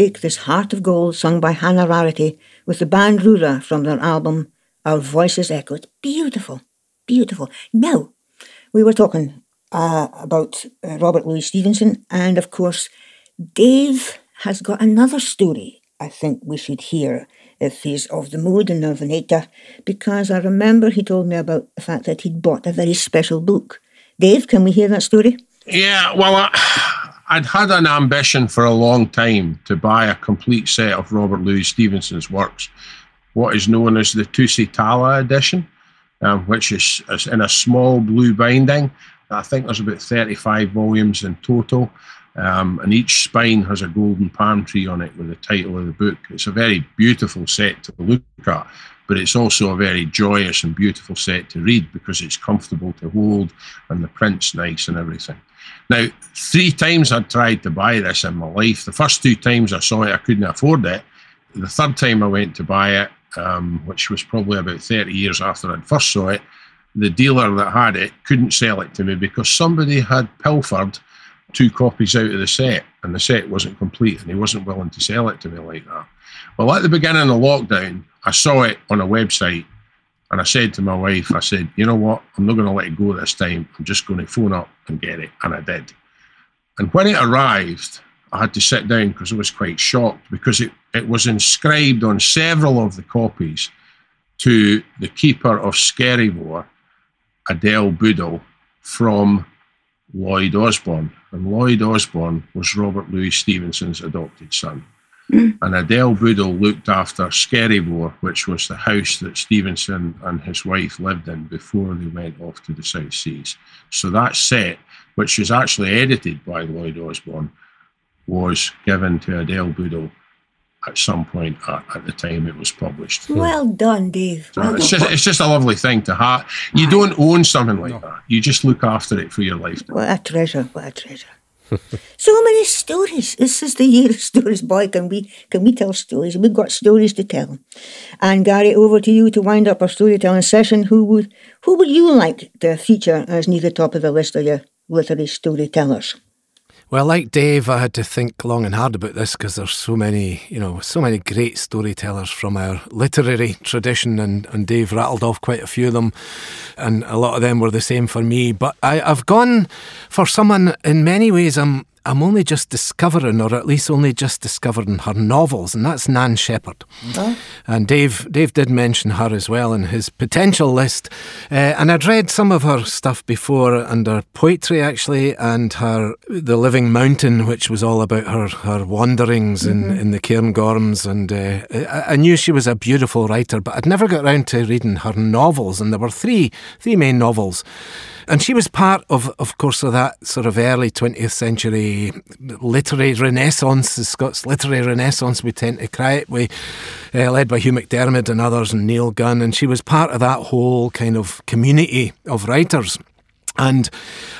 Take This Heart of Gold, sung by Hannah Rarity, with the band Rura from their album Our Voices Echo. It's beautiful, beautiful. Now, we were talking uh, about uh, Robert Louis Stevenson, and of course, Dave has got another story I think we should hear if he's of the mood and of an actor, because I remember he told me about the fact that he'd bought a very special book. Dave, can we hear that story? Yeah, well, I'd had an ambition for a long time to buy a complete set of Robert Louis Stevenson's works, what is known as the Tusitala edition, um, which is, is in a small blue binding. I think there's about 35 volumes in total. Um, and each spine has a golden palm tree on it with the title of the book. It's a very beautiful set to look at, but it's also a very joyous and beautiful set to read because it's comfortable to hold and the print's nice and everything. Now, three times I'd tried to buy this in my life. The first two times I saw it, I couldn't afford it. The third time I went to buy it, um, which was probably about 30 years after I'd first saw it, the dealer that had it couldn't sell it to me because somebody had pilfered two copies out of the set and the set wasn't complete and he wasn't willing to sell it to me like that. Well, at the beginning of the lockdown, I saw it on a website and I said to my wife, I said, you know what? I'm not going to let it go this time. I'm just going to phone up and get it. And I did. And when it arrived, I had to sit down because I was quite shocked because it, it was inscribed on several of the copies to the keeper of Skerryvore, Adele Boodle, from Lloyd Osbourne. And Lloyd Osbourne was Robert Louis Stevenson's adopted son. Mm. And Adele Boodle looked after Skerryvore, which was the house that Stevenson and his wife lived in before they went off to the South Seas. So that set, which was actually edited by Lloyd Osbourne, was given to Adele Boodle at some point at, at the time it was published. Well done, Dave. So Well it's done. just it's just a lovely thing to have. You don't own something like that. You just look after it for your lifetime. What a treasure! What a treasure! So many stories. This is the year of stories, boy. Can we can we tell stories? We've got stories to tell. And Gary, over to you to wind up our storytelling session. Who would who would you like to feature as near the top of the list of your literary storytellers? Well, like Dave, I had to think long and hard about this because there's so many, you know, so many great storytellers from our literary tradition, and, and Dave rattled off quite a few of them, and a lot of them were the same for me. But I, I've gone for someone in many ways. I'm I'm only just discovering, or at least only just discovering her novels, and that's Nan Shepherd. And Dave Dave did mention her as well in his potential list. Uh, and I'd read some of her stuff before and her poetry actually, and her The Living Mountain, which was all about her her wanderings in, in the Cairngorms. And uh, I, I knew she was a beautiful writer, but I'd never got round to reading her novels. And there were three three main novels. And she was part of, of course, of that sort of early 20th century literary renaissance, the Scots literary renaissance, we tend to cry it, we, uh, led by Hugh MacDiarmid and others and Neil Gunn. And she was part of that whole kind of community of writers. And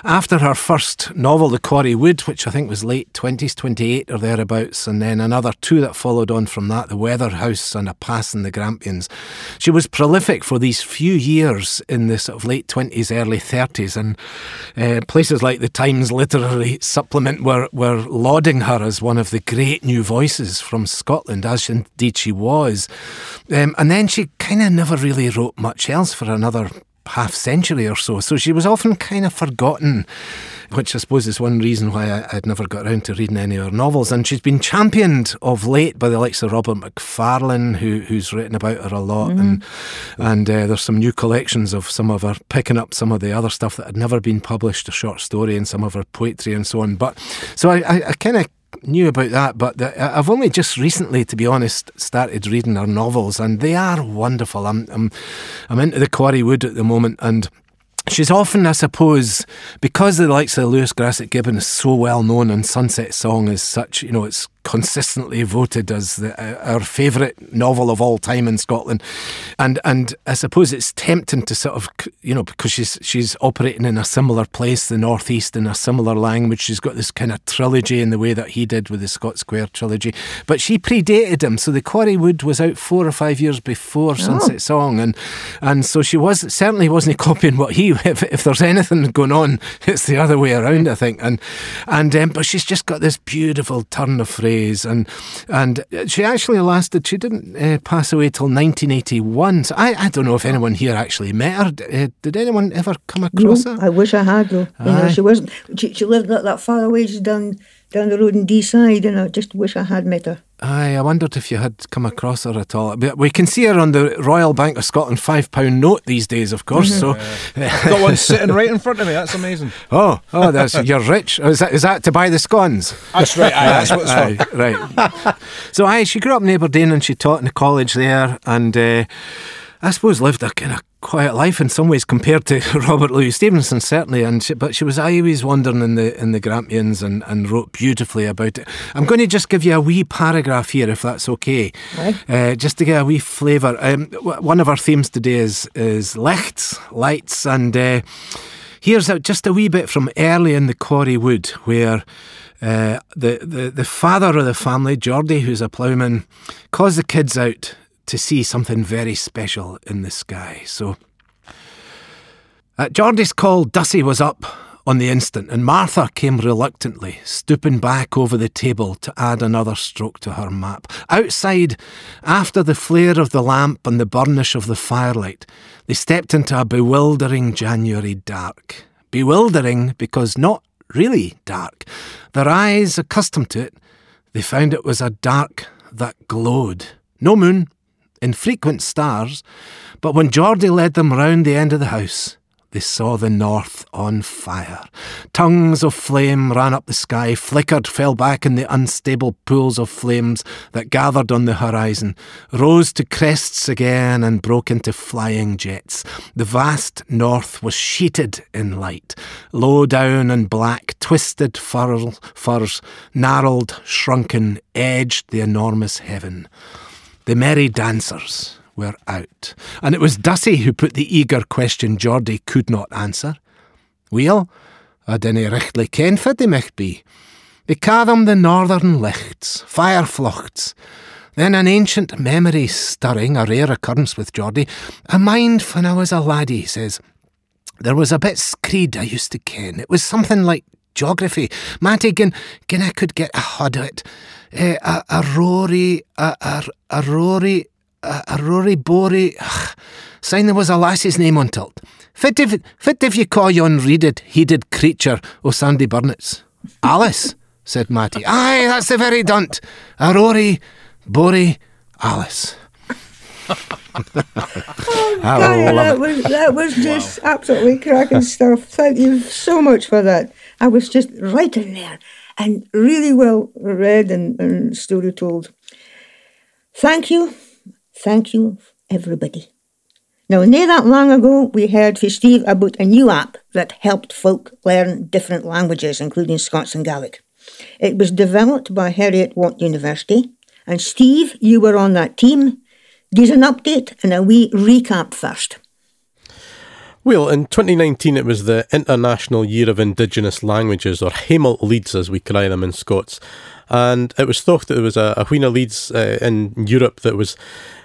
after her first novel, The Quarry Wood, which I think was late 20s, 28 or thereabouts, and then another two that followed on from that, The Weather House and A Pass in the Grampians, she was prolific for these few years in the sort of late 20s, early 30s. And uh, places like the Times Literary Supplement were, were lauding her as one of the great new voices from Scotland, as indeed she was. Um, and then she kind of never really wrote much else for another half century or so. So she was often kind of forgotten, which I suppose is one reason why I, would never got around to reading any of her novels. And she's been championed of late by the likes of Robert Macfarlane, who, who's written about her a lot. Mm-hmm. And and uh, there's some new collections of some of her, picking up some of the other stuff that had never been published, a short story and some of her poetry and so on. But so I, I, I kind of knew about that, but the, I've only just recently, to be honest, started reading her novels, and they are wonderful. I'm I'm, I'm into the Quarry Wood at the moment, and she's often, I suppose, because the likes of Lewis Grassic Gibbon is so well known, and Sunset Song is such, you know, it's consistently voted as the, uh, our favourite novel of all time in Scotland, and and I suppose it's tempting to sort of you know because she's she's operating in a similar place, the northeast, in a similar language. She's got this kind of trilogy in the way that he did with the Scots Quair trilogy, but she predated him. So the Quarry Wood was out four or five years before Sunset Song, and and so she was certainly wasn't copying what he. If, if there's anything going on, it's the other way around, I think. And and um, but she's just got this beautiful turn of phrase and and she actually lasted. She didn't uh, pass away till 1981. So I, I don't know if anyone here actually met her. Uh, did anyone ever come across no, her? I wish I had though. You know, she wasn't. She, she lived that, that far away, just down down the road in Deeside, and I just wish I had met her. Aye, I wondered if you had come across her at all. But we can see her on the Royal Bank of Scotland five pound note these days, of course. So, Got one sitting right in front of me. That's amazing. oh, oh, that's you're rich. Oh, is that is that to buy the scones? That's right. Aye, that's what it's for. Aye, right. so, aye, she grew up in Aberdeen and she taught in the college there, and uh, I suppose lived a kind of quiet life in some ways compared to Robert Louis Stevenson, certainly. And she, but she was always wandering in the in the Grampians and, and wrote beautifully about it. I'm going to just give you a wee paragraph here, if that's okay, uh, just to get a wee flavour. Um, w- one of our themes today is is lights, lights, and. Uh, Here's a, just a wee bit from early in the Quarry Wood, where uh, the, the the father of the family, Geordie, who's a ploughman, calls the kids out to see something very special in the sky. So, at Geordie's call, Dussie was up on the instant, and Martha came reluctantly, stooping back over the table to add another stroke to her map. Outside, after the flare of the lamp and the burnish of the firelight, they stepped into a bewildering January dark. Bewildering because not really dark. Their eyes accustomed to it, they found it was a dark that glowed. No moon, infrequent stars, but when Geordie led them round the end of the house, they saw the north on fire. Tongues of flame ran up the sky, flickered, fell back in the unstable pools of flames that gathered on the horizon, rose to crests again, and broke into flying jets. The vast north was sheeted in light. Low down and black, twisted fur- furs, gnarled, shrunken, edged the enormous heaven. The merry dancers were out, and it was Dussie who put the eager question Geordie could not answer. Weel, I dinna richtly ken fit they micht be. They ca' them the northern lichts, fireflochts. Then an ancient memory stirring, a rare occurrence with Geordie, a mind when I was a laddie, says, there was a bit screed I used to ken. It was something like geography. Matty, gin, gin I could get a hod o it. Eh, a, a rory, a, a, a rory, a, a rory bory. Sign there was a lassie's name on tilt. Fit if, fit if you call yon reeded, heeded creature o Sandy Burnet's. Alice, said Matty. Aye, that's the very dunt. A rory, bory, Alice. I Gary, love that was that was just absolutely cracking stuff. Thank you so much for that. I was just right in there and really well read and, and story told. Thank you, thank you, everybody. Now, near that long ago, we heard from Steve about a new app that helped folk learn different languages, including Scots and Gaelic. It was developed by Heriot Watt University, and Steve, you were on that team. Give an update and a wee recap first. Well, in 2019, it was the International Year of Indigenous Languages, or Hemalt Leeds as we cry them in Scots. And it was thought that there was a, a Wheena Leeds uh, in Europe that was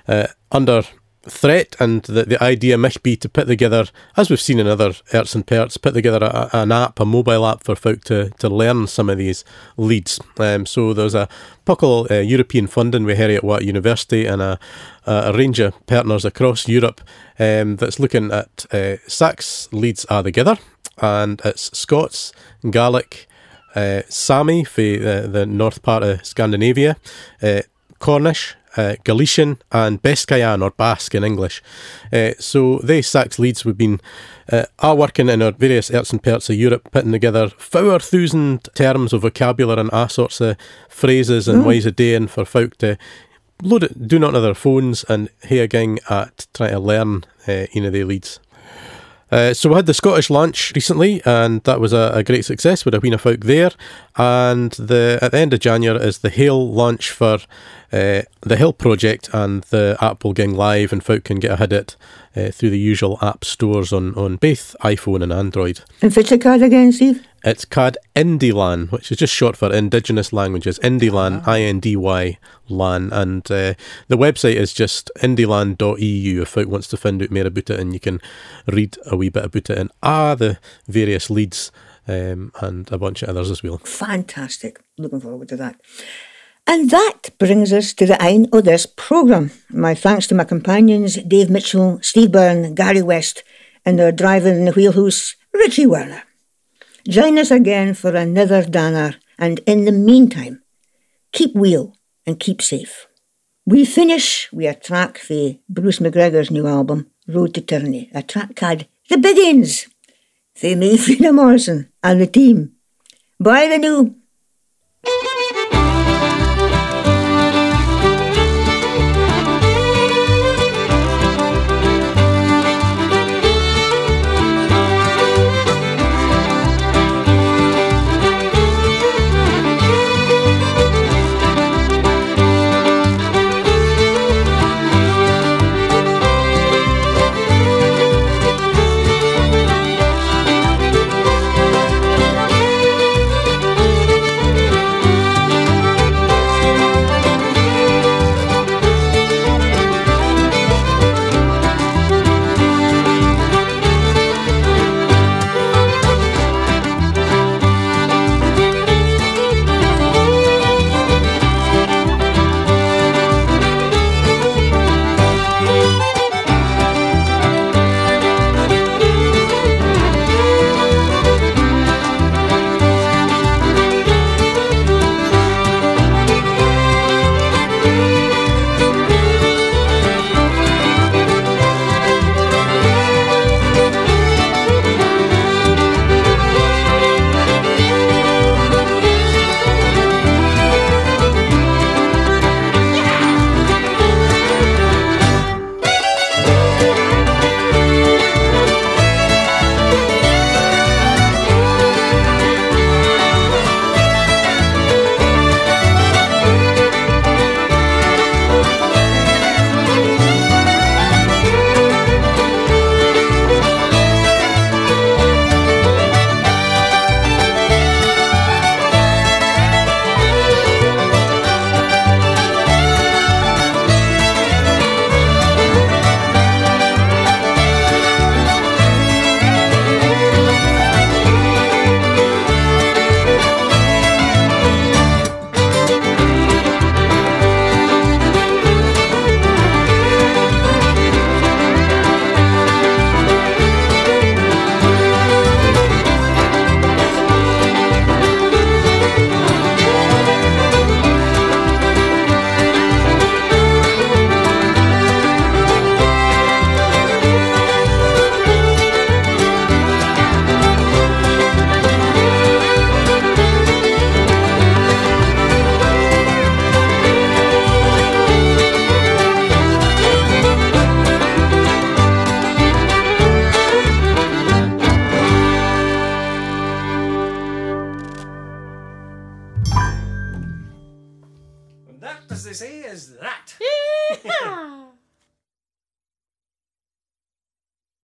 uh, under threat, and that the idea might be to put together, as we've seen in other Erts and Perts, put together a, an app, a mobile app for folk to, to learn some of these leads. Um, so there's a puckle uh, European funding with Heriot Watt University and a, a range of partners across Europe um, that's looking at uh, Sax leads are together, and it's Scots, Gaelic, uh, Sami for the, the north part of Scandinavia, uh, Cornish, uh, Galician, and Biscayan or Basque in English. Uh, so they Sax leads we've been uh, are working in our various arts and parts of Europe, putting together four thousand terms of vocabulary and all sorts of phrases and ways of doing for folk to load it, do not on their phones and here again at trying to learn uh, you know the leads. Uh, so we had the Scottish launch recently, and that was a, a great success with a Weena folk there. And the at the end of January is the Hail launch for uh, the Hill project, and the app will gang live, and folk can get ahead it uh, through the usual app stores on on both iPhone and Android. And what's the card again, Steve? It's called IndyLan, which is just short for Indigenous Languages. IndyLan, I N D Y LAN. And uh, the website is just indylan.eu if folk wants to find out more about it and you can read a wee bit about it and ah, the various leads um, and a bunch of others as well. Fantastic. Looking forward to that. And that brings us to the end of this programme. My thanks to my companions, Dave Mitchell, Steve Byrne, Gary West, and their driver in the wheelhouse, Richie Werner. Join us again for another Danner, and in the meantime, keep wheel and keep safe. We finish with a track for Bruce MacGregor's new album, Road to Tyranny, a track called The Biggins, for me, Frieda Morrison, and the team. Bye the new.